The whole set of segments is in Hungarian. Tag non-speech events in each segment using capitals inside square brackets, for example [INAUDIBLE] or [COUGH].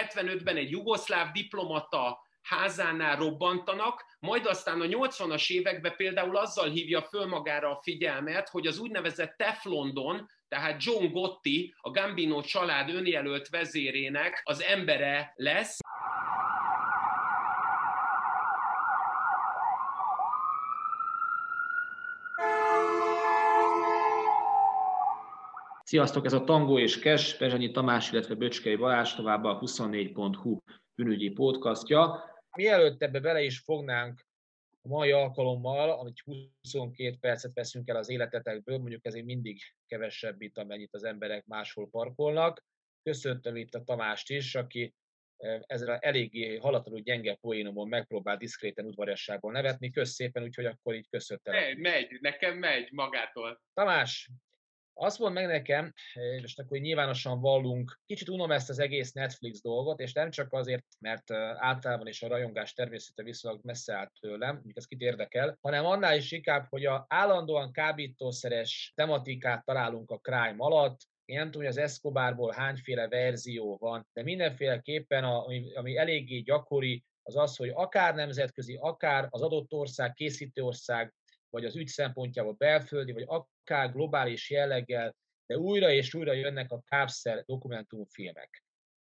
75-ben egy jugoszláv diplomata házánál robbantanak, majd aztán a 80-as években például azzal hívja föl magára a figyelmet, hogy az úgynevezett Teflondon, tehát John Gotti, a Gambino család önjelölt vezérének az embere lesz. Sziasztok, ez a Tangó és Kes, Pezsanyi Tamás, illetve Böcskei Balázs, továbbá a 24.hu bűnügyi podcastja. Mielőtt ebbe bele is fognánk a mai alkalommal, amit 22 percet veszünk el az életetekből, mondjuk ezért mindig kevesebb itt, amennyit az emberek máshol parkolnak. Köszöntöm itt a Tamást is, aki eh, ezzel eléggé halatlanul gyenge poénomon megpróbál diszkréten udvariasságból nevetni. Kösz szépen, úgyhogy akkor így köszöntem. Megy, megy, nekem megy magától. Tamás, azt mond meg nekem, és akkor nyilvánosan vallunk, kicsit unom ezt az egész Netflix dolgot, és nem csak azért, mert általában is a rajongás természete viszonylag messze állt tőlem, mondjuk ez kit érdekel, hanem annál is inkább, hogy a állandóan kábítószeres tematikát találunk a crime alatt, én nem tudom, hogy az Escobarból hányféle verzió van, de mindenféleképpen, ami, ami eléggé gyakori, az az, hogy akár nemzetközi, akár az adott ország, készítő ország vagy az ügy szempontjából belföldi, vagy akár globális jelleggel, de újra és újra jönnek a kápszer dokumentumfilmek.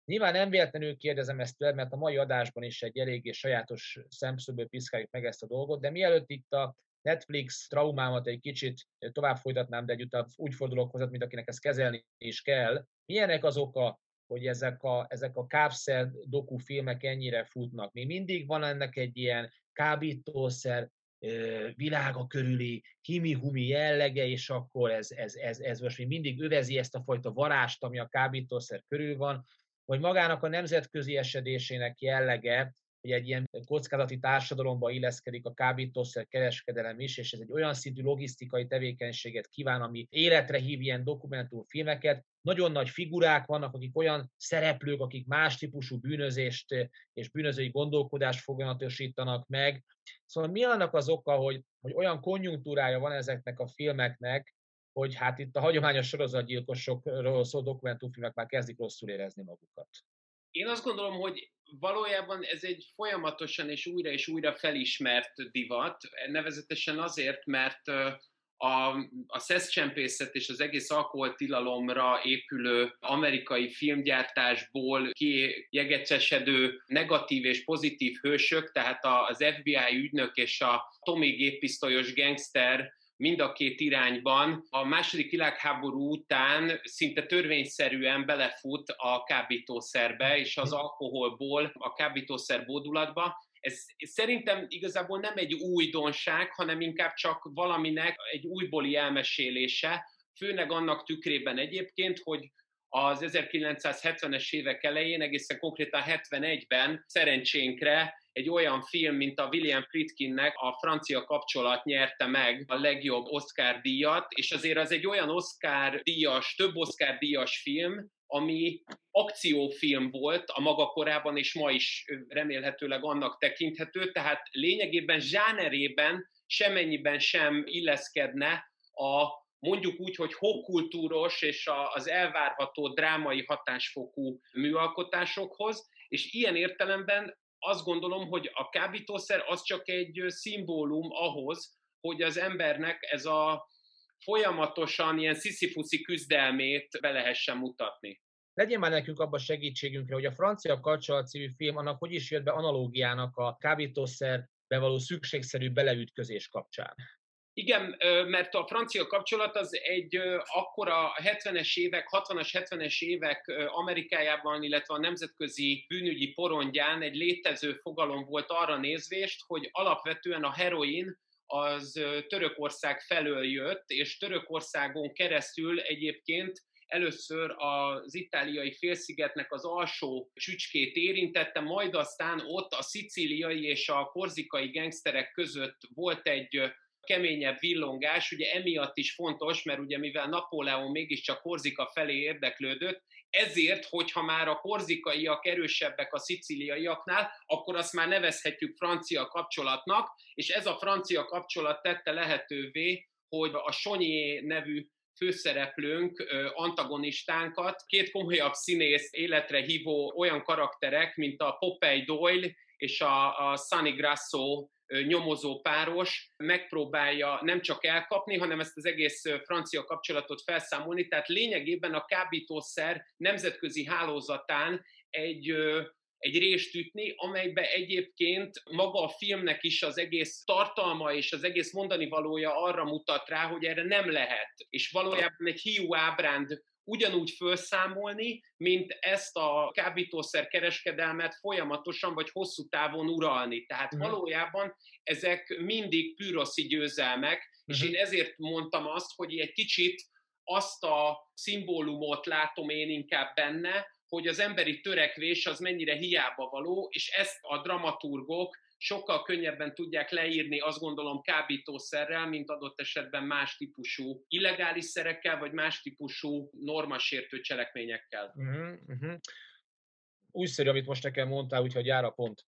Nyilván nem véletlenül kérdezem ezt tőled, mert a mai adásban is egy eléggé sajátos szemszögből piszkáljuk meg ezt a dolgot, de mielőtt itt a Netflix traumámat egy kicsit tovább folytatnám, de egyúttal úgy fordulok hozzá, mint akinek ezt kezelni is kell. Milyenek az oka, hogy ezek a, ezek a kápszer dokufilmek ennyire futnak? Mi mindig van ennek egy ilyen kábítószer, világa körüli himi-humi jellege, és akkor ez, ez, ez, ez most még mindig övezi ezt a fajta varást, ami a kábítószer körül van, vagy magának a nemzetközi esedésének jellege, hogy egy ilyen kockázati társadalomba illeszkedik a kábítószer kereskedelem is, és ez egy olyan szintű logisztikai tevékenységet kíván, ami életre hív ilyen dokumentumfilmeket. Nagyon nagy figurák vannak, akik olyan szereplők, akik más típusú bűnözést és bűnözői gondolkodást foganatosítanak meg. Szóval mi annak az oka, hogy, hogy olyan konjunktúrája van ezeknek a filmeknek, hogy hát itt a hagyományos sorozatgyilkosokról szóló dokumentumfilmek már kezdik rosszul érezni magukat. Én azt gondolom, hogy valójában ez egy folyamatosan és újra és újra felismert divat, nevezetesen azért, mert a, a szeszcsempészet és az egész alkoholtilalomra épülő amerikai filmgyártásból kijegecsesedő negatív és pozitív hősök, tehát az FBI ügynök és a Tommy géppisztolyos gangster mind a két irányban. A második világháború után szinte törvényszerűen belefut a kábítószerbe és az alkoholból a kábítószer bódulatba. Ez szerintem igazából nem egy újdonság, hanem inkább csak valaminek egy újbóli elmesélése, főleg annak tükrében egyébként, hogy az 1970-es évek elején, egészen konkrétan 71-ben szerencsénkre egy olyan film, mint a William Friedkinnek a francia kapcsolat nyerte meg a legjobb Oscar díjat, és azért az egy olyan Oscar díjas, több Oscar díjas film, ami akciófilm volt a maga korában, és ma is remélhetőleg annak tekinthető, tehát lényegében zsánerében semennyiben sem illeszkedne a mondjuk úgy, hogy hokkultúros és az elvárható drámai hatásfokú műalkotásokhoz, és ilyen értelemben azt gondolom, hogy a kábítószer az csak egy szimbólum ahhoz, hogy az embernek ez a folyamatosan ilyen sziszifuszi küzdelmét be lehessen mutatni. Legyen már nekünk abban segítségünkre, hogy a francia kapcsolat című film annak hogy is jött be analógiának a kábítószer bevaló szükségszerű beleütközés kapcsán. Igen, mert a francia kapcsolat az egy akkora 70-es évek, 60-as, 70-es évek Amerikájában, illetve a nemzetközi bűnügyi porondján egy létező fogalom volt arra nézvést, hogy alapvetően a heroin az Törökország felől jött, és Törökországon keresztül egyébként először az itáliai félszigetnek az alsó csücskét érintette, majd aztán ott a szicíliai és a korzikai gengszterek között volt egy keményebb villongás, ugye emiatt is fontos, mert ugye mivel Napóleon mégiscsak Korzika felé érdeklődött, ezért, hogyha már a korzikaiak erősebbek a szicíliaiaknál, akkor azt már nevezhetjük francia kapcsolatnak, és ez a francia kapcsolat tette lehetővé, hogy a Sonyi nevű főszereplőnk, antagonistánkat, két komolyabb színész életre hívó olyan karakterek, mint a Popeye Doyle és a, a Sunny Grasso nyomozó páros megpróbálja nem csak elkapni, hanem ezt az egész francia kapcsolatot felszámolni. Tehát lényegében a kábítószer nemzetközi hálózatán egy egy részt ütni, amelybe egyébként maga a filmnek is az egész tartalma és az egész mondani valója arra mutat rá, hogy erre nem lehet. És valójában egy hiú ábránd ugyanúgy felszámolni, mint ezt a kábítószer kereskedelmet folyamatosan vagy hosszú távon uralni. Tehát mm. valójában ezek mindig püroszi győzelmek, mm. és mhm. én ezért mondtam azt, hogy egy kicsit azt a szimbólumot látom én inkább benne, hogy az emberi törekvés az mennyire hiába való, és ezt a dramaturgok sokkal könnyebben tudják leírni, azt gondolom, kábítószerrel, mint adott esetben más típusú illegális szerekkel, vagy más típusú normasértő cselekményekkel. Uh-huh. Újszerű, amit most nekem mondtál, úgyhogy jár a pont.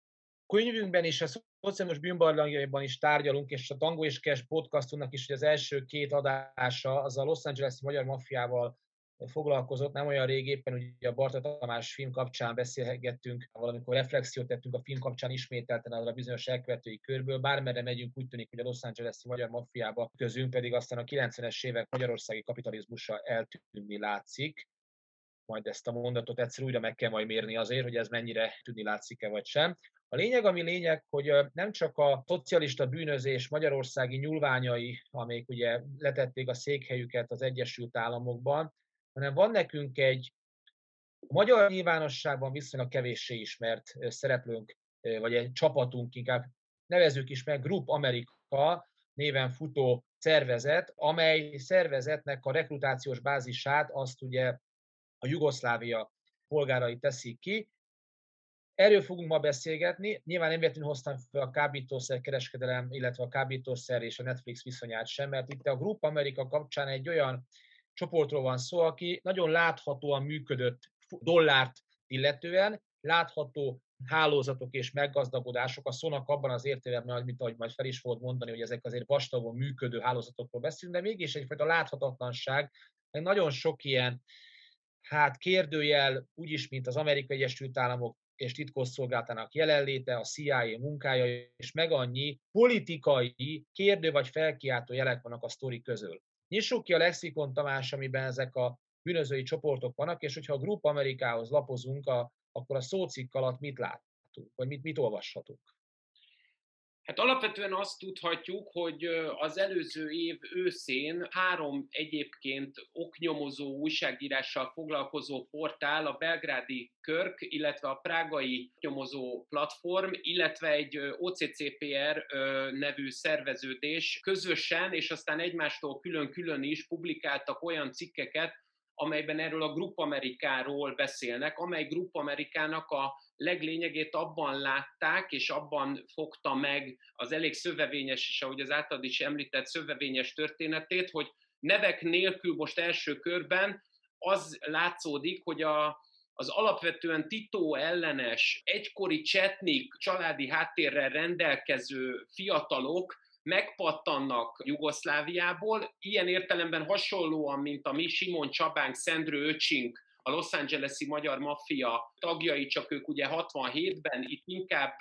Könyvünkben is, a szociális bűnbarlangjaiban is tárgyalunk, és a Tango és Cash podcastunknak is, hogy az első két adása az a Los Angeles magyar maffiával foglalkozott, nem olyan rég éppen ugye a Barta Tamás film kapcsán beszélgettünk, valamikor reflexiót tettünk a film kapcsán ismételten arra bizonyos elkövetői körből, bármerre megyünk, úgy tűnik, hogy a Los Angeles-i magyar maffiába közünk pedig aztán a 90-es évek magyarországi kapitalizmusa eltűnni látszik. Majd ezt a mondatot egyszer újra meg kell majd mérni azért, hogy ez mennyire tűnni látszik-e vagy sem. A lényeg, ami lényeg, hogy nem csak a szocialista bűnözés magyarországi nyúlványai, amelyek ugye letették a székhelyüket az Egyesült Államokban, hanem van nekünk egy magyar nyilvánosságban viszonylag kevéssé ismert szereplőnk, vagy egy csapatunk inkább, nevezük is meg Group Amerika néven futó szervezet, amely szervezetnek a rekrutációs bázisát azt ugye a Jugoszlávia polgárai teszik ki. Erről fogunk ma beszélgetni. Nyilván nem véletlenül hoztam fel a kábítószer kereskedelem, illetve a kábítószer és a Netflix viszonyát sem, mert itt a Group Amerika kapcsán egy olyan csoportról van szó, aki nagyon láthatóan működött dollárt illetően, látható hálózatok és meggazdagodások, a szónak abban az értelemben, mint ahogy majd fel is volt mondani, hogy ezek azért vastagon működő hálózatokról beszélünk, de mégis egyfajta láthatatlanság, meg nagyon sok ilyen hát kérdőjel, úgyis, mint az Amerikai Egyesült Államok és titkosszolgálatának jelenléte, a CIA munkája, és meg annyi politikai kérdő vagy felkiáltó jelek vannak a sztori közül. Nyissuk ki a lexikon, Tamás, amiben ezek a bűnözői csoportok vannak, és hogyha a Group Amerikához lapozunk, a, akkor a szócikk alatt mit látunk, vagy mit, mit olvashatunk? Hát alapvetően azt tudhatjuk, hogy az előző év őszén három egyébként oknyomozó újságírással foglalkozó portál, a belgrádi Körk, illetve a prágai nyomozó platform, illetve egy OCCPR nevű szerveződés közösen, és aztán egymástól külön-külön is publikáltak olyan cikkeket, amelyben erről a Group Amerikáról beszélnek, amely Group Amerikának a leglényegét abban látták, és abban fogta meg az elég szövevényes, és ahogy az általad is említett szövevényes történetét, hogy nevek nélkül most első körben az látszódik, hogy a, az alapvetően titó ellenes, egykori csetnik, családi háttérrel rendelkező fiatalok megpattannak Jugoszláviából, ilyen értelemben hasonlóan, mint a mi Simon Csabánk, Szendrő öcsink, a Los Angeles-i magyar maffia tagjai, csak ők ugye 67-ben, itt inkább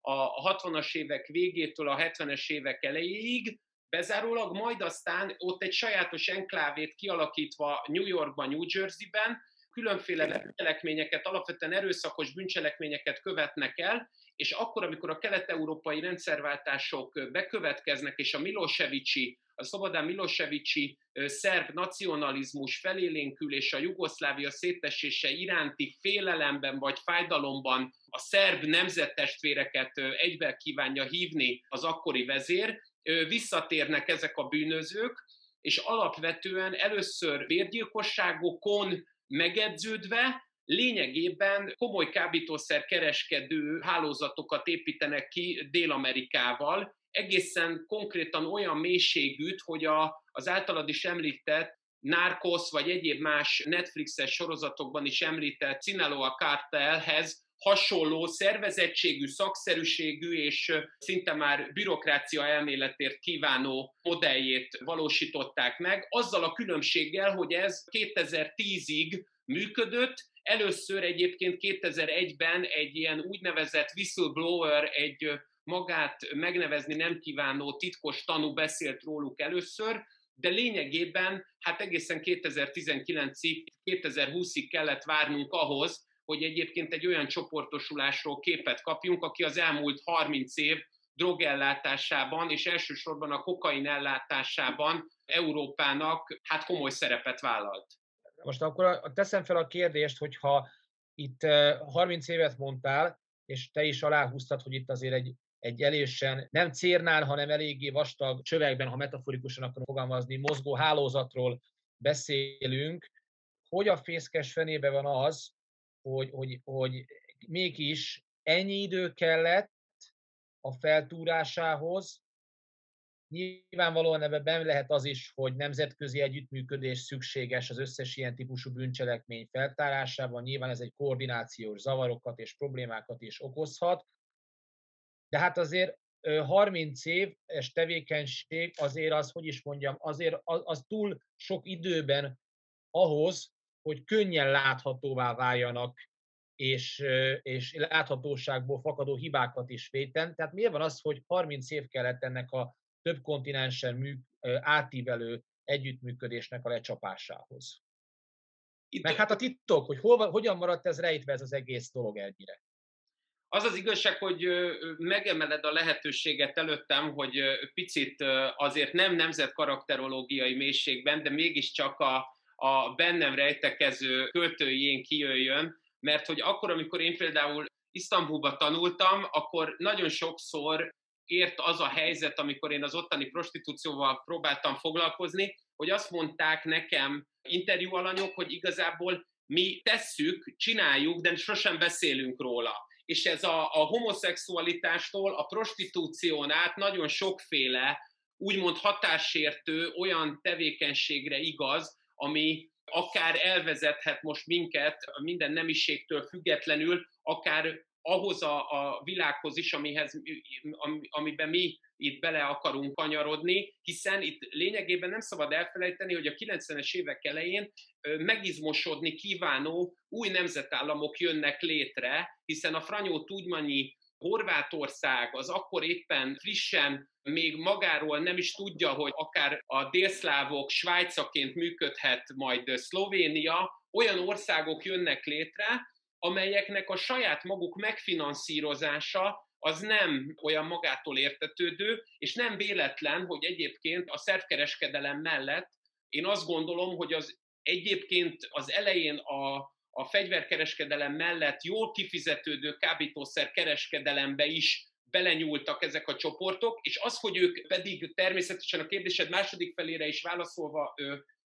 a 60-as évek végétől a 70-es évek elejéig, bezárólag majd aztán ott egy sajátos enklávét kialakítva New Yorkban, New Jersey-ben, különféle bűncselekményeket, alapvetően erőszakos bűncselekményeket követnek el, és akkor, amikor a kelet-európai rendszerváltások bekövetkeznek, és a Milosevicsi, a Szobodán Milosevicsi szerb nacionalizmus felélénkül, és a Jugoszlávia szétesése iránti félelemben vagy fájdalomban a szerb nemzettestvéreket egybe kívánja hívni az akkori vezér, visszatérnek ezek a bűnözők, és alapvetően először vérgyilkosságokon megedződve, lényegében komoly kábítószer kereskedő hálózatokat építenek ki Dél-Amerikával, egészen konkrétan olyan mélységűt, hogy a, az általad is említett Narcos vagy egyéb más Netflixes sorozatokban is említett Sinaloa Cartelhez hasonló szervezettségű, szakszerűségű és szinte már bürokrácia elméletért kívánó modelljét valósították meg, azzal a különbséggel, hogy ez 2010-ig működött, Először egyébként 2001-ben egy ilyen úgynevezett whistleblower, egy magát megnevezni nem kívánó titkos tanú beszélt róluk először, de lényegében hát egészen 2019-ig, 2020-ig kellett várnunk ahhoz, hogy egyébként egy olyan csoportosulásról képet kapjunk, aki az elmúlt 30 év drogellátásában, és elsősorban a kokain ellátásában Európának hát komoly szerepet vállalt. Most akkor teszem fel a kérdést, hogyha itt 30 évet mondtál, és te is aláhúztad, hogy itt azért egy, egy elésen nem cérnál, hanem eléggé vastag csövekben, ha metaforikusan akarom fogalmazni, mozgó hálózatról beszélünk, hogy a fészkes fenébe van az, hogy, hogy, hogy mégis ennyi idő kellett a feltúrásához, Nyilvánvalóan ebben benne lehet az is, hogy nemzetközi együttműködés szükséges az összes ilyen típusú bűncselekmény feltárásában. Nyilván ez egy koordinációs zavarokat és problémákat is okozhat. De hát azért 30 éves tevékenység azért az, hogy is mondjam, azért az, az túl sok időben ahhoz, hogy könnyen láthatóvá váljanak és, és láthatóságból fakadó hibákat is véten. Tehát miért van az, hogy 30 év kellett ennek a több kontinensen műk, átívelő együttműködésnek a lecsapásához. Itt Meg hát a titok, hogy hol, hogyan maradt ez rejtve ez az egész dolog ennyire. Az az igazság, hogy megemeled a lehetőséget előttem, hogy picit azért nem nemzetkarakterológiai mélységben, de mégiscsak a, a bennem rejtekező költőjén kijöjjön, mert hogy akkor, amikor én például Isztambulba tanultam, akkor nagyon sokszor ért az a helyzet, amikor én az ottani prostitúcióval próbáltam foglalkozni, hogy azt mondták nekem interjú alanyok, hogy igazából mi tesszük, csináljuk, de sosem beszélünk róla. És ez a, a homoszexualitástól a prostitúción át nagyon sokféle, úgymond hatásértő olyan tevékenységre igaz, ami akár elvezethet most minket minden nemiségtől függetlenül, akár ahhoz a, a világhoz is, amihez, amiben mi itt bele akarunk kanyarodni, hiszen itt lényegében nem szabad elfelejteni, hogy a 90-es évek elején megizmosodni kívánó új nemzetállamok jönnek létre, hiszen a Franyó Tudmanyi Horvátország az akkor éppen frissen még magáról nem is tudja, hogy akár a délszlávok Svájcaként működhet majd Szlovénia, olyan országok jönnek létre, amelyeknek a saját maguk megfinanszírozása az nem olyan magától értetődő, és nem véletlen, hogy egyébként a szervkereskedelem mellett én azt gondolom, hogy az egyébként az elején a, a fegyverkereskedelem mellett jól kifizetődő kábítószer kereskedelembe is belenyúltak ezek a csoportok, és az, hogy ők pedig természetesen a kérdésed második felére is válaszolva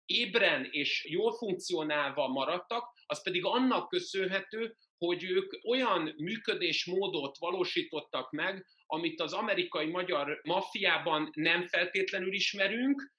ébren és jól funkcionálva maradtak, az pedig annak köszönhető, hogy ők olyan működésmódot valósítottak meg, amit az amerikai-magyar maffiában nem feltétlenül ismerünk,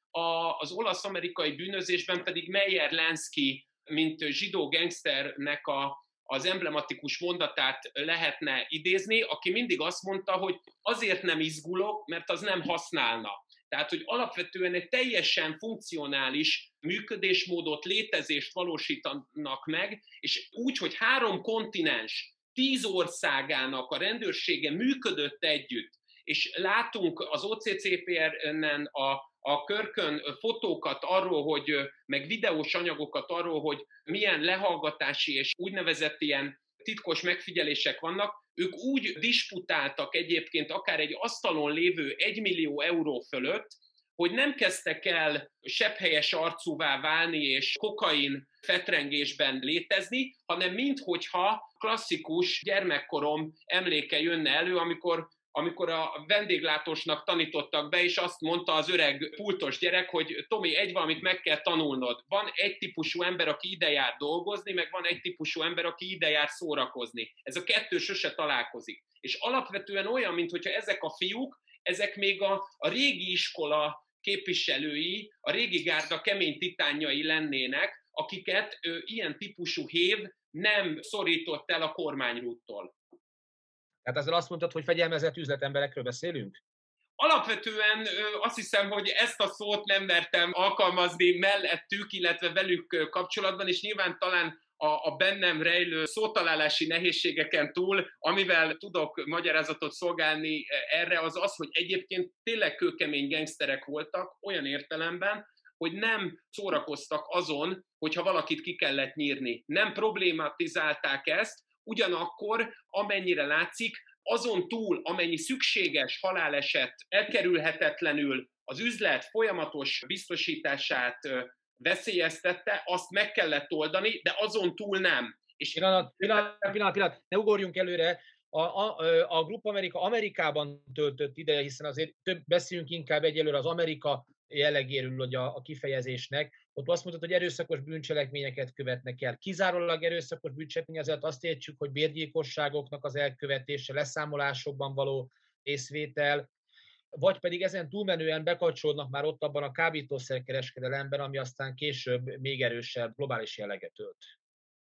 az olasz-amerikai bűnözésben pedig Meyer Lenski, mint zsidó gangsternek a, az emblematikus mondatát lehetne idézni, aki mindig azt mondta, hogy azért nem izgulok, mert az nem használna. Tehát, hogy alapvetően egy teljesen funkcionális működésmódot, létezést valósítanak meg, és úgy, hogy három kontinens, tíz országának a rendőrsége működött együtt, és látunk az OCCPR-nen a, a körkön fotókat arról, hogy, meg videós anyagokat arról, hogy milyen lehallgatási és úgynevezett ilyen titkos megfigyelések vannak, ők úgy disputáltak egyébként akár egy asztalon lévő 1 millió euró fölött, hogy nem kezdtek el sepphelyes arcúvá válni és kokain fetrengésben létezni, hanem minthogyha klasszikus gyermekkorom emléke jönne elő, amikor amikor a vendéglátósnak tanítottak be, és azt mondta az öreg pultos gyerek, hogy Tomi, egy valamit meg kell tanulnod. Van egy típusú ember, aki ide jár dolgozni, meg van egy típusú ember, aki ide jár szórakozni. Ez a kettő sose találkozik. És alapvetően olyan, mintha ezek a fiúk, ezek még a, a régi iskola képviselői, a régi gárda kemény titányai lennének, akiket ö, ilyen típusú hév nem szorított el a kormányrúttól. Tehát ezzel azt mondtad, hogy fegyelmezett üzletemberekről beszélünk? Alapvetően azt hiszem, hogy ezt a szót nem mertem alkalmazni mellettük, illetve velük kapcsolatban, és nyilván talán a, a bennem rejlő szótalálási nehézségeken túl, amivel tudok magyarázatot szolgálni erre, az az, hogy egyébként tényleg kőkemény gengszterek voltak, olyan értelemben, hogy nem szórakoztak azon, hogyha valakit ki kellett nyírni. Nem problématizálták ezt, ugyanakkor amennyire látszik, azon túl, amennyi szükséges haláleset elkerülhetetlenül az üzlet folyamatos biztosítását veszélyeztette, azt meg kellett oldani, de azon túl nem. És pillanat, pillanat, pillanat, pillanat, ne ugorjunk előre. A, a, a Group Amerika Amerikában töltött ideje, hiszen azért több beszéljünk inkább egyelőre az Amerika jellegéről, hogy a, a kifejezésnek. Ott azt mondtad, hogy erőszakos bűncselekményeket követnek el. Kizárólag erőszakos bűncselekmény, azért azt értsük, hogy bérgyilkosságoknak az elkövetése, leszámolásokban való részvétel, vagy pedig ezen túlmenően bekapcsolódnak már ott abban a kábítószerkereskedelemben, ami aztán később még erősebb globális jelleget ölt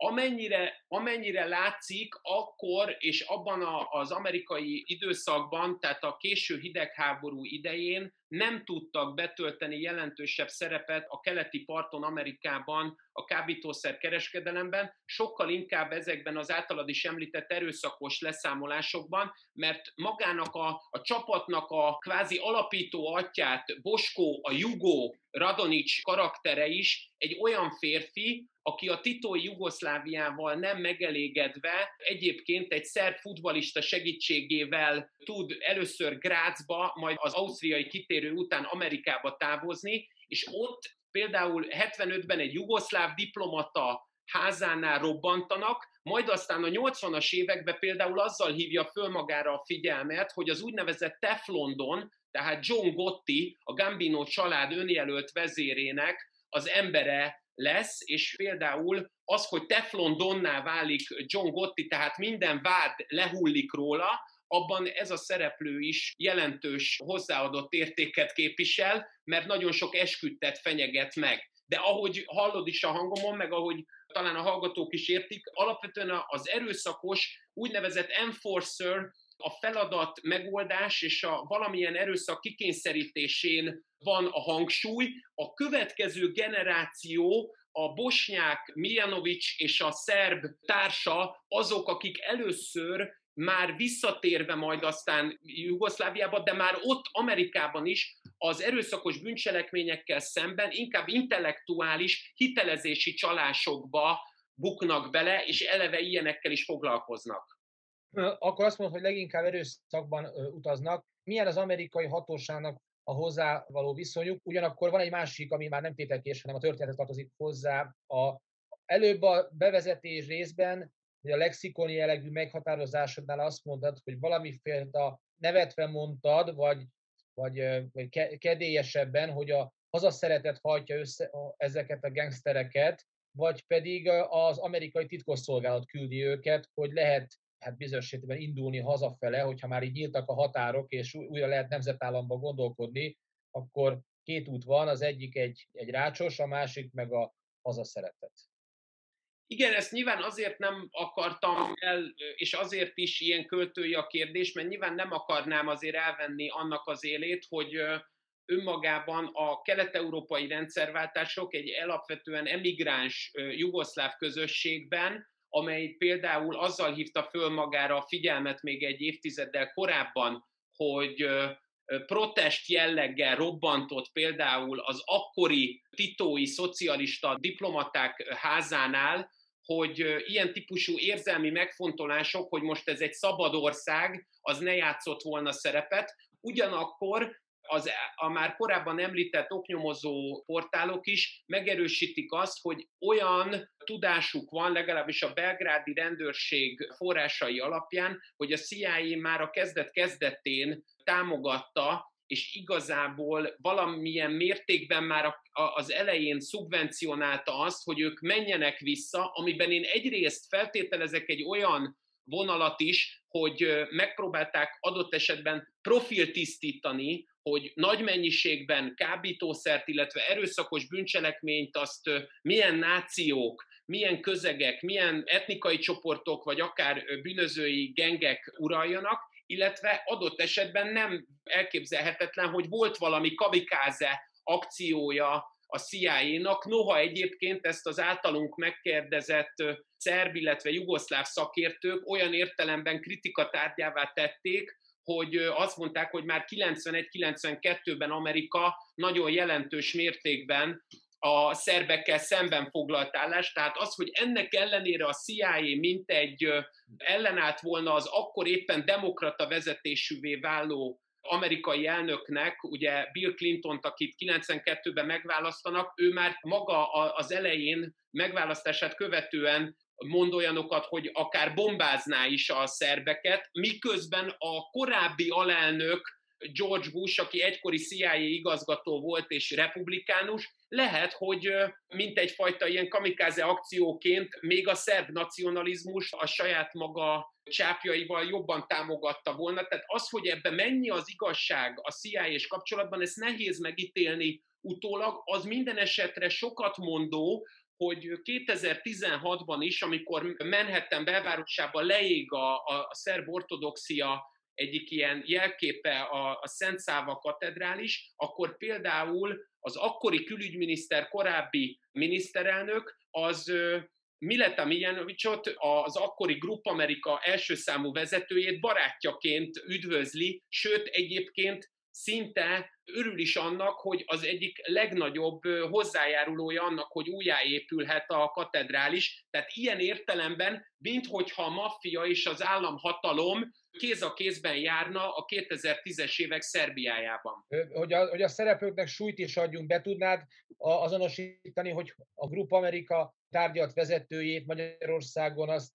amennyire, amennyire látszik, akkor és abban a, az amerikai időszakban, tehát a késő hidegháború idején nem tudtak betölteni jelentősebb szerepet a keleti parton Amerikában a kábítószer kereskedelemben, sokkal inkább ezekben az általad is említett erőszakos leszámolásokban, mert magának a, a csapatnak a kvázi alapító atyát, Boskó, a Jugó, Radonics karaktere is egy olyan férfi, aki a titói Jugoszláviával nem megelégedve egyébként egy szerb futbalista segítségével tud először Grácsba, majd az ausztriai kitérő után Amerikába távozni, és ott például 75-ben egy jugoszláv diplomata házánál robbantanak, majd aztán a 80-as években például azzal hívja föl magára a figyelmet, hogy az úgynevezett Teflondon, tehát John Gotti, a Gambino család önjelölt vezérének az embere lesz, és például az, hogy Teflon Donná válik John Gotti, tehát minden vád lehullik róla, abban ez a szereplő is jelentős hozzáadott értéket képvisel, mert nagyon sok esküdtet fenyeget meg. De ahogy hallod is a hangomon, meg ahogy talán a hallgatók is értik, alapvetően az erőszakos úgynevezett enforcer, a feladat megoldás és a valamilyen erőszak kikényszerítésén van a hangsúly. A következő generáció, a bosnyák Mijanovic és a szerb társa azok, akik először már visszatérve majd aztán Jugoszláviába, de már ott Amerikában is az erőszakos bűncselekményekkel szemben inkább intellektuális hitelezési csalásokba buknak bele, és eleve ilyenekkel is foglalkoznak. Akkor azt mondod, hogy leginkább erőszakban utaznak. Milyen az amerikai hatóságnak a hozzá való viszonyuk. Ugyanakkor van egy másik, ami már nem tételkés, hanem a történetet tartozik hozzá. A, előbb a bevezetés részben, hogy a lexikoni jellegű meghatározásodnál azt mondtad, hogy valamiféle nevetve mondtad, vagy, vagy, vagy kedélyesebben, hogy a hazaszeretet hajtja össze ezeket a gangstereket, vagy pedig az amerikai titkosszolgálat küldi őket, hogy lehet hát bizonyos esetben indulni hazafele, hogyha már így nyíltak a határok, és újra lehet nemzetállamba gondolkodni, akkor két út van, az egyik egy, egy rácsos, a másik meg a hazaszeretet. Igen, ezt nyilván azért nem akartam el, és azért is ilyen költői a kérdés, mert nyilván nem akarnám azért elvenni annak az élét, hogy önmagában a kelet-európai rendszerváltások egy alapvetően emigráns jugoszláv közösségben amely például azzal hívta föl magára a figyelmet még egy évtizeddel korábban, hogy protest jelleggel robbantott például az akkori titói szocialista diplomaták házánál, hogy ilyen típusú érzelmi megfontolások, hogy most ez egy szabad ország, az ne játszott volna szerepet. Ugyanakkor az, a már korábban említett oknyomozó portálok is megerősítik azt, hogy olyan tudásuk van, legalábbis a belgrádi rendőrség forrásai alapján, hogy a CIA már a kezdet-kezdetén támogatta és igazából valamilyen mértékben már az elején szubvencionálta azt, hogy ők menjenek vissza, amiben én egyrészt feltételezek egy olyan vonalat is, hogy megpróbálták adott esetben profiltisztítani hogy nagy mennyiségben kábítószert, illetve erőszakos bűncselekményt azt milyen nációk milyen közegek, milyen etnikai csoportok, vagy akár bűnözői gengek uraljanak, illetve adott esetben nem elképzelhetetlen, hogy volt valami kabikáze akciója a CIA-nak, noha egyébként ezt az általunk megkérdezett szerb, illetve jugoszláv szakértők olyan értelemben kritikatárgyává tették, hogy azt mondták, hogy már 91-92-ben Amerika nagyon jelentős mértékben a szerbekkel szemben foglalt állást, tehát az, hogy ennek ellenére a CIA mint egy ellenállt volna az akkor éppen demokrata vezetésűvé váló amerikai elnöknek, ugye Bill Clinton-t, akit 92-ben megválasztanak, ő már maga az elején megválasztását követően mond olyanokat, hogy akár bombázná is a szerbeket, miközben a korábbi alelnök George Bush, aki egykori CIA igazgató volt és republikánus, lehet, hogy mint egyfajta ilyen kamikáze akcióként még a szerb nacionalizmus a saját maga csápjaival jobban támogatta volna. Tehát az, hogy ebbe mennyi az igazság a CIA és kapcsolatban, ezt nehéz megítélni utólag, az minden esetre sokat mondó, hogy 2016-ban is, amikor Manhattan belvárosában leég a, a szerb ortodoxia egyik ilyen jelképe a, a Szent Száva katedrális, akkor például az akkori külügyminiszter, korábbi miniszterelnök, az Mileta Mijanovicsot, az akkori Grupp Amerika első számú vezetőjét barátjaként üdvözli, sőt egyébként szinte örül is annak, hogy az egyik legnagyobb hozzájárulója annak, hogy újjáépülhet a katedrális. Tehát ilyen értelemben, minthogyha a maffia és az államhatalom kéz a kézben járna a 2010-es évek Szerbiájában. Hogy a, hogy a szereplőknek súlyt is adjunk, be tudnád azonosítani, hogy a Grup Amerika tárgyalt vezetőjét Magyarországon azt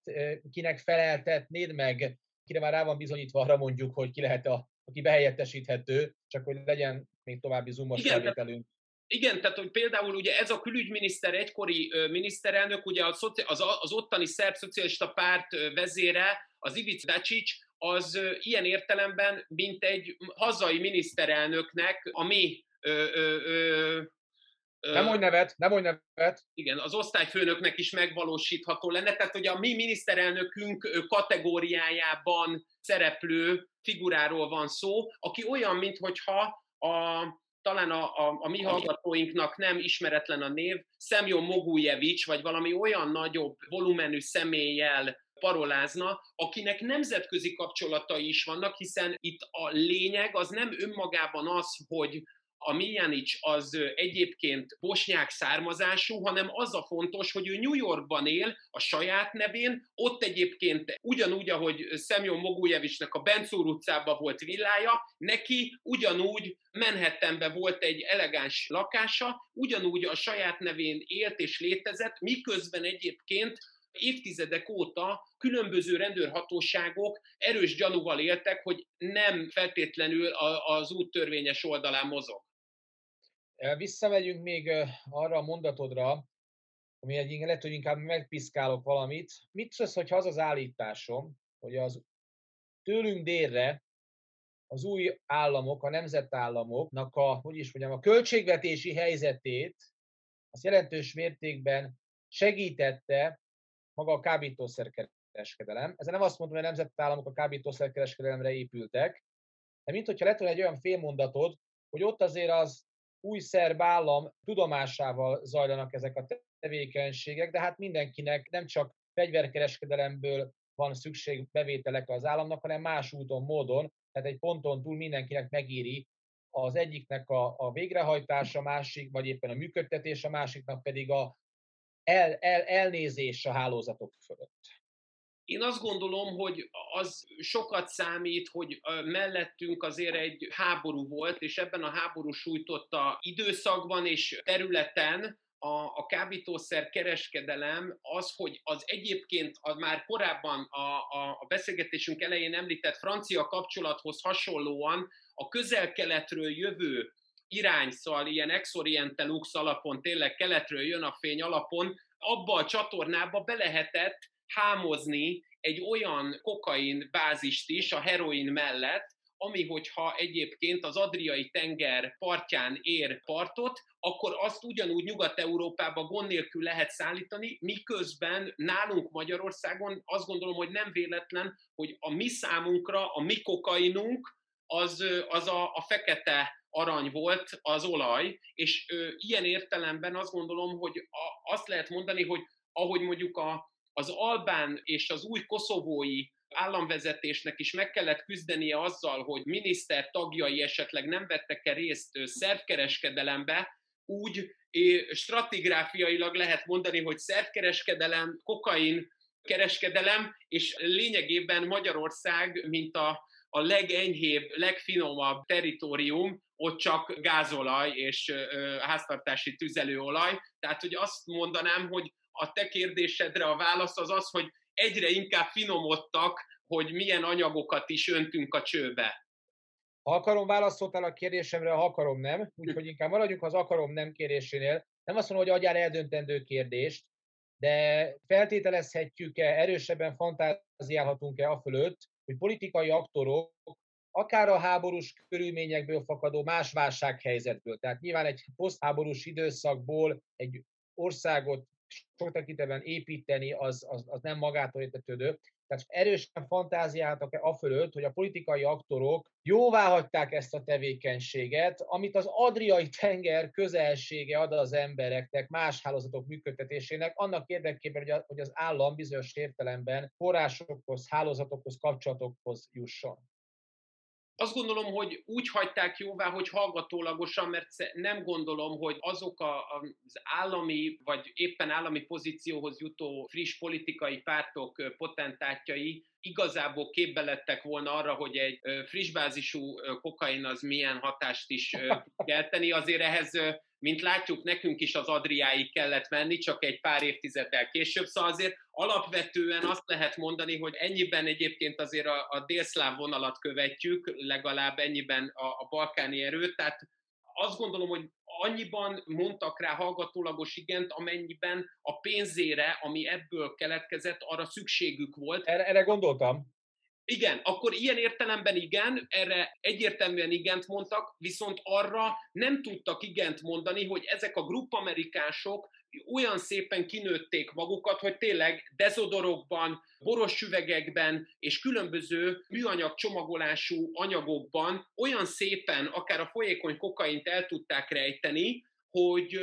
kinek feleltetnéd meg, kire már rá van bizonyítva arra mondjuk, hogy ki lehet a aki behelyettesíthető, csak hogy legyen még további zoomos Igen, felvételünk. Igen, tehát hogy például ugye ez a külügyminiszter, egykori miniszterelnök, ugye az, az, az ottani szerb szocialista párt vezére, az Ivic Dacic, az ilyen értelemben, mint egy hazai miniszterelnöknek a mi ö, ö, ö, nem mondj nevet, nem mondj nevet. Igen, az osztályfőnöknek is megvalósítható lenne, tehát hogy a mi miniszterelnökünk kategóriájában szereplő figuráról van szó, aki olyan, mintha a, talán a, a, a mi hallgatóinknak nem ismeretlen a név, Szemjon Mogujevics, vagy valami olyan nagyobb volumenű személlyel parolázna, akinek nemzetközi kapcsolatai is vannak, hiszen itt a lényeg az nem önmagában az, hogy a Miljanic az egyébként bosnyák származású, hanem az a fontos, hogy ő New Yorkban él a saját nevén, ott egyébként ugyanúgy, ahogy Szemjon Mogujevicsnek a Bencúr utcában volt villája, neki ugyanúgy Manhattanben volt egy elegáns lakása, ugyanúgy a saját nevén élt és létezett, miközben egyébként évtizedek óta különböző rendőrhatóságok erős gyanúval éltek, hogy nem feltétlenül az út törvényes oldalán mozog. Visszamegyünk még arra a mondatodra, ami egy lehet, hogy inkább megpiszkálok valamit. Mit szólsz, hogyha az az állításom, hogy az tőlünk délre az új államok, a nemzetállamoknak a, hogy is mondjam, a költségvetési helyzetét az jelentős mértékben segítette maga a kábítószerkereskedelem. Ezzel nem azt mondom, hogy a nemzetállamok a kábítószerkereskedelemre épültek, de mint hogyha lett volna egy olyan félmondatod, hogy ott azért az új szerb állam tudomásával zajlanak ezek a tevékenységek, de hát mindenkinek nem csak fegyverkereskedelemből van szükség bevételekre az államnak, hanem más úton, módon, tehát egy ponton túl mindenkinek megéri az egyiknek a, a végrehajtása, másik, vagy éppen a működtetés, a másiknak pedig a el, el, elnézés a hálózatok fölött. Én azt gondolom, hogy az sokat számít, hogy mellettünk azért egy háború volt, és ebben a háború sújtotta időszakban és területen a, a kábítószer kereskedelem az, hogy az egyébként az már korábban a, a, a beszélgetésünk elején említett francia kapcsolathoz hasonlóan a közel-keletről jövő irányszal, ilyen ex lux alapon, tényleg keletről jön a fény alapon, abba a csatornába be lehetett hámozni egy olyan kokain bázist is a heroin mellett, ami hogyha egyébként az Adriai tenger partján ér partot, akkor azt ugyanúgy Nyugat-Európába gond nélkül lehet szállítani, miközben nálunk Magyarországon azt gondolom, hogy nem véletlen, hogy a mi számunkra, a mi kokainunk, az, az a, a fekete arany volt az olaj, és ö, ilyen értelemben azt gondolom, hogy a, azt lehet mondani, hogy ahogy mondjuk a, az albán és az új koszovói államvezetésnek is meg kellett küzdenie azzal, hogy miniszter tagjai esetleg nem vettek -e részt szervkereskedelembe, úgy stratigráfiailag lehet mondani, hogy szervkereskedelem, kokain kereskedelem, és lényegében Magyarország, mint a, a legenyhébb, legfinomabb teritorium, ott csak gázolaj és háztartási tüzelőolaj. Tehát, hogy azt mondanám, hogy a te kérdésedre a válasz az az, hogy egyre inkább finomodtak, hogy milyen anyagokat is öntünk a csőbe. Ha akarom, válaszoltál a kérdésemre, ha akarom, nem. Úgyhogy inkább maradjunk az akarom, nem kérdésénél. Nem azt mondom, hogy adjál eldöntendő kérdést, de feltételezhetjük-e, erősebben fantáziálhatunk-e a fölött, hogy politikai aktorok akár a háborús körülményekből fakadó más válsághelyzetből, tehát nyilván egy posztháborús időszakból egy országot sok tekintetben építeni, az, az, az nem magától értetődő. Tehát erősen fantáziáltak a fölött, hogy a politikai aktorok jóvá hagyták ezt a tevékenységet, amit az Adriai tenger közelsége ad az embereknek, más hálózatok működtetésének, annak érdekében, hogy az állam bizonyos értelemben forrásokhoz, hálózatokhoz, kapcsolatokhoz jusson azt gondolom, hogy úgy hagyták jóvá, hogy hallgatólagosan, mert nem gondolom, hogy azok az állami, vagy éppen állami pozícióhoz jutó friss politikai pártok potentátjai igazából képbe lettek volna arra, hogy egy frissbázisú kokain az milyen hatást is [LAUGHS] kelteni. Azért ehhez mint látjuk, nekünk is az Adriáig kellett menni, csak egy pár évtizeddel később, szóval azért alapvetően azt lehet mondani, hogy ennyiben egyébként azért a, a délszláv vonalat követjük, legalább ennyiben a, a balkáni erőt, tehát azt gondolom, hogy annyiban mondtak rá hallgatólagos igent, amennyiben a pénzére, ami ebből keletkezett, arra szükségük volt. Erre, erre gondoltam. Igen, akkor ilyen értelemben igen, erre egyértelműen igent mondtak, viszont arra nem tudtak igent mondani, hogy ezek a gruppamerikások olyan szépen kinőtték magukat, hogy tényleg dezodorokban, boros üvegekben és különböző műanyag csomagolású anyagokban olyan szépen akár a folyékony kokaint el tudták rejteni, hogy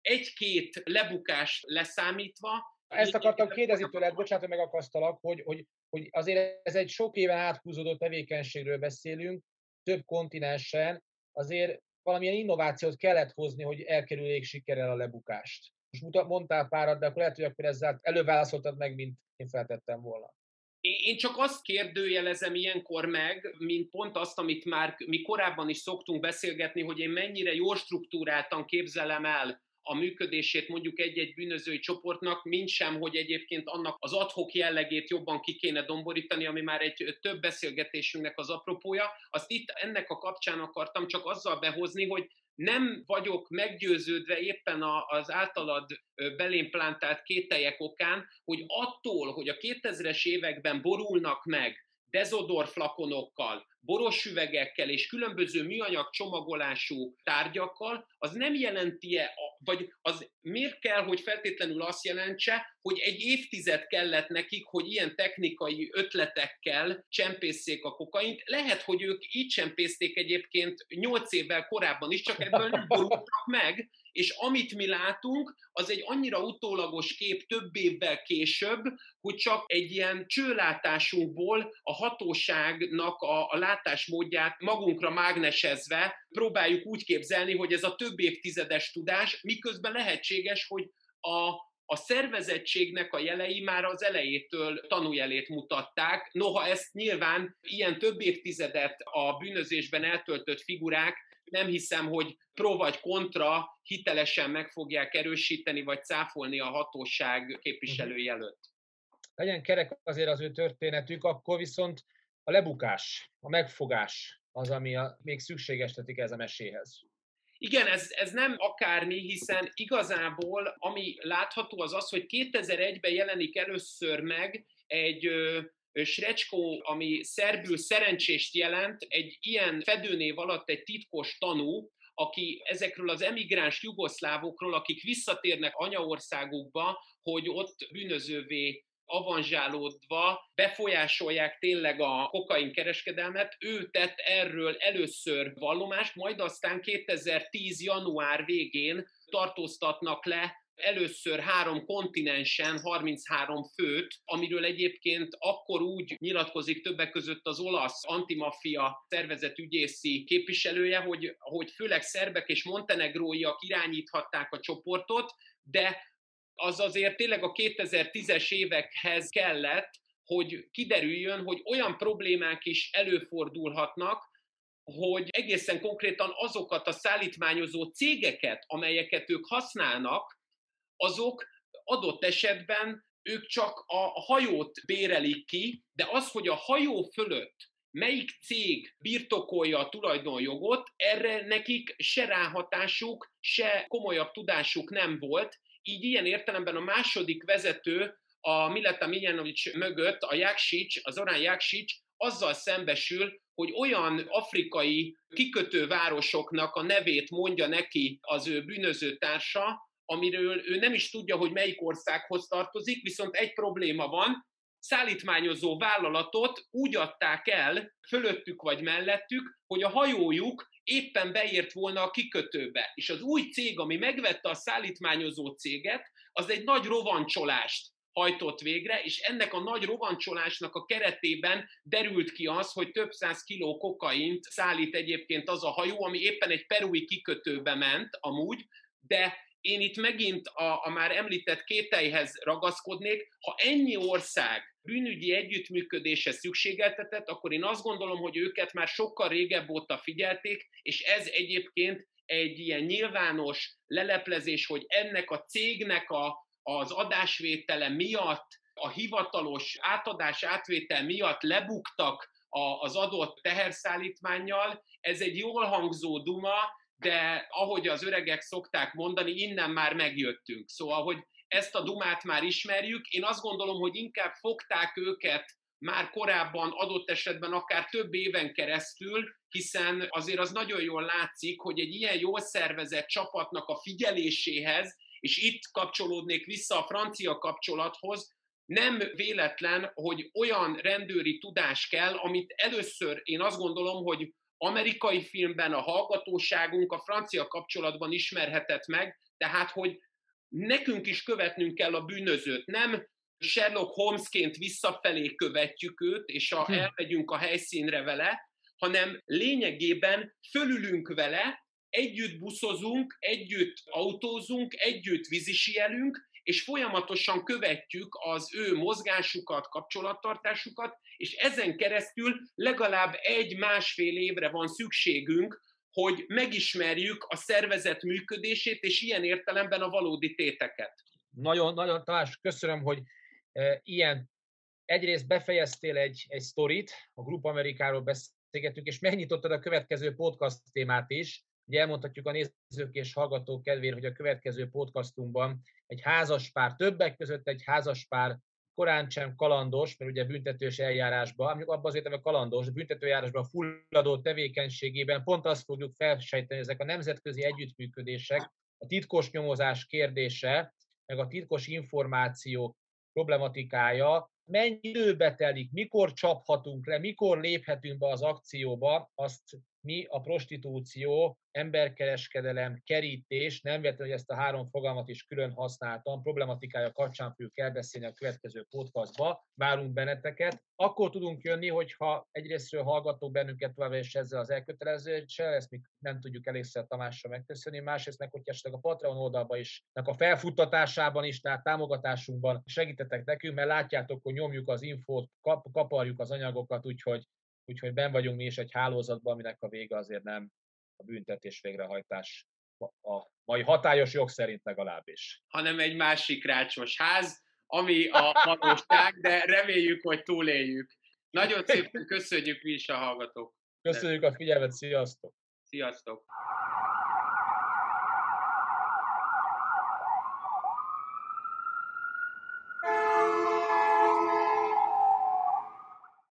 egy-két lebukást leszámítva ezt akartam kérdezni tőled, bocsánat, hogy megakasztalak, hogy, hogy, hogy azért ez egy sok éven áthúzódó tevékenységről beszélünk, több kontinensen, azért valamilyen innovációt kellett hozni, hogy elkerüljék sikerrel a lebukást. Most mondtál párat, de akkor lehet, hogy akkor ezzel előbb meg, mint én feltettem volna. Én csak azt kérdőjelezem ilyenkor meg, mint pont azt, amit már mi korábban is szoktunk beszélgetni, hogy én mennyire jól struktúráltan képzelem el a működését mondjuk egy-egy bűnözői csoportnak, mint sem, hogy egyébként annak az adhok jellegét jobban ki kéne domborítani, ami már egy több beszélgetésünknek az apropója. Azt itt ennek a kapcsán akartam csak azzal behozni, hogy nem vagyok meggyőződve éppen az általad belém plantált kételjek okán, hogy attól, hogy a 2000-es években borulnak meg dezodor flakonokkal, boros üvegekkel és különböző műanyag csomagolású tárgyakkal, az nem jelenti-e, vagy az miért kell, hogy feltétlenül azt jelentse, hogy egy évtized kellett nekik, hogy ilyen technikai ötletekkel csempészék a kokaint. Lehet, hogy ők így csempészték egyébként 8 évvel korábban is, csak ebből nem meg, és amit mi látunk, az egy annyira utólagos kép több évvel később, hogy csak egy ilyen csőlátásunkból a hatóságnak a, a látásmódját magunkra mágnesezve próbáljuk úgy képzelni, hogy ez a több évtizedes tudás, miközben lehetséges, hogy a, a szervezettségnek a jelei már az elejétől tanújelét mutatták. Noha ezt nyilván ilyen több évtizedet a bűnözésben eltöltött figurák nem hiszem, hogy pro vagy kontra hitelesen meg fogják erősíteni vagy cáfolni a hatóság képviselői mhm. előtt. Legyen kerek azért az ő történetük, akkor viszont a lebukás, a megfogás az, ami a, még szükségesítik ez a meséhez. Igen, ez, ez nem akármi, hiszen igazából ami látható az az, hogy 2001-ben jelenik először meg egy Srecsko, ami szerbül szerencsést jelent, egy ilyen fedőnév alatt egy titkos tanú, aki ezekről az emigráns jugoszlávokról, akik visszatérnek anyaországukba, hogy ott bűnözővé avanzsálódva befolyásolják tényleg a kokain kereskedelmet. Ő tett erről először vallomást, majd aztán 2010. január végén tartóztatnak le először három kontinensen 33 főt, amiről egyébként akkor úgy nyilatkozik többek között az olasz antimafia szervezet ügyészi képviselője, hogy, hogy főleg szerbek és montenegróiak irányíthatták a csoportot, de az azért tényleg a 2010-es évekhez kellett, hogy kiderüljön, hogy olyan problémák is előfordulhatnak, hogy egészen konkrétan azokat a szállítmányozó cégeket, amelyeket ők használnak, azok adott esetben ők csak a hajót bérelik ki, de az, hogy a hajó fölött melyik cég birtokolja a tulajdonjogot, erre nekik se ráhatásuk, se komolyabb tudásuk nem volt, így ilyen értelemben a második vezető a Mileta Miljanovic mögött, a Jaksics, az Orán Jaksics azzal szembesül, hogy olyan afrikai kikötővárosoknak a nevét mondja neki az ő bűnöző társa, amiről ő nem is tudja, hogy melyik országhoz tartozik, viszont egy probléma van, szállítmányozó vállalatot úgy adták el, fölöttük vagy mellettük, hogy a hajójuk éppen beért volna a kikötőbe. És az új cég, ami megvette a szállítmányozó céget, az egy nagy rovancsolást hajtott végre, és ennek a nagy rovancsolásnak a keretében derült ki az, hogy több száz kiló kokaint szállít egyébként az a hajó, ami éppen egy perui kikötőbe ment amúgy, de én itt megint a, a már említett kételyhez ragaszkodnék, ha ennyi ország bűnügyi együttműködése szükségeltetett, akkor én azt gondolom, hogy őket már sokkal régebb óta figyelték, és ez egyébként egy ilyen nyilvános leleplezés, hogy ennek a cégnek a, az adásvétele miatt, a hivatalos átadás átvétel miatt lebuktak a, az adott teherszállítmányjal, ez egy jól hangzó duma, de ahogy az öregek szokták mondani, innen már megjöttünk. Szóval, hogy ezt a dumát már ismerjük, én azt gondolom, hogy inkább fogták őket már korábban adott esetben akár több éven keresztül, hiszen azért az nagyon jól látszik, hogy egy ilyen jól szervezett csapatnak a figyeléséhez, és itt kapcsolódnék vissza a francia kapcsolathoz, nem véletlen, hogy olyan rendőri tudás kell, amit először én azt gondolom, hogy amerikai filmben a hallgatóságunk a francia kapcsolatban ismerhetett meg, tehát hogy nekünk is követnünk kell a bűnözőt, nem Sherlock Holmesként visszafelé követjük őt, és a, hm. elmegyünk a helyszínre vele, hanem lényegében fölülünk vele, együtt buszozunk, együtt autózunk, együtt vízisielünk, és folyamatosan követjük az ő mozgásukat, kapcsolattartásukat, és ezen keresztül legalább egy-másfél évre van szükségünk, hogy megismerjük a szervezet működését, és ilyen értelemben a valódi téteket. Nagyon, nagyon, Tamás, köszönöm, hogy e, ilyen egyrészt befejeztél egy, egy sztorit, a Grup Amerikáról beszélgetünk, és megnyitottad a következő podcast témát is. Ugye elmondhatjuk a nézők és hallgatók kedvéért, hogy a következő podcastunkban egy házaspár, többek között egy házaspár korán sem kalandos, mert ugye büntetős eljárásban, mondjuk abban azért, hogy kalandos, büntetőjárásban fulladó tevékenységében pont azt fogjuk felsejteni, ezek a nemzetközi együttműködések, a titkos nyomozás kérdése, meg a titkos információ problematikája, mennyi időbe telik, mikor csaphatunk le, mikor léphetünk be az akcióba, azt mi a prostitúció, emberkereskedelem, kerítés, nem véletlenül, hogy ezt a három fogalmat is külön használtam, problematikája kapcsán fogjuk elbeszélni a következő podcastba, várunk benneteket. Akkor tudunk jönni, hogyha egyrésztről hallgatók bennünket tovább és ezzel az elkötelezéssel, ezt mi nem tudjuk elégszer Tamással megköszönni, másrészt meg, hogy esetleg a Patreon oldalba is, a felfuttatásában is, tehát támogatásunkban segítetek nekünk, mert látjátok, hogy nyomjuk az infót, kap, kaparjuk az anyagokat, úgyhogy Úgyhogy ben vagyunk mi is egy hálózatban, aminek a vége azért nem a büntetés végrehajtás a mai hatályos jog szerint legalábbis. Hanem egy másik rácsos ház, ami a [LAUGHS] valóság, de reméljük, hogy túléljük. Nagyon szépen köszönjük mi is a hallgatók. Köszönjük a figyelmet, sziasztok! Sziasztok!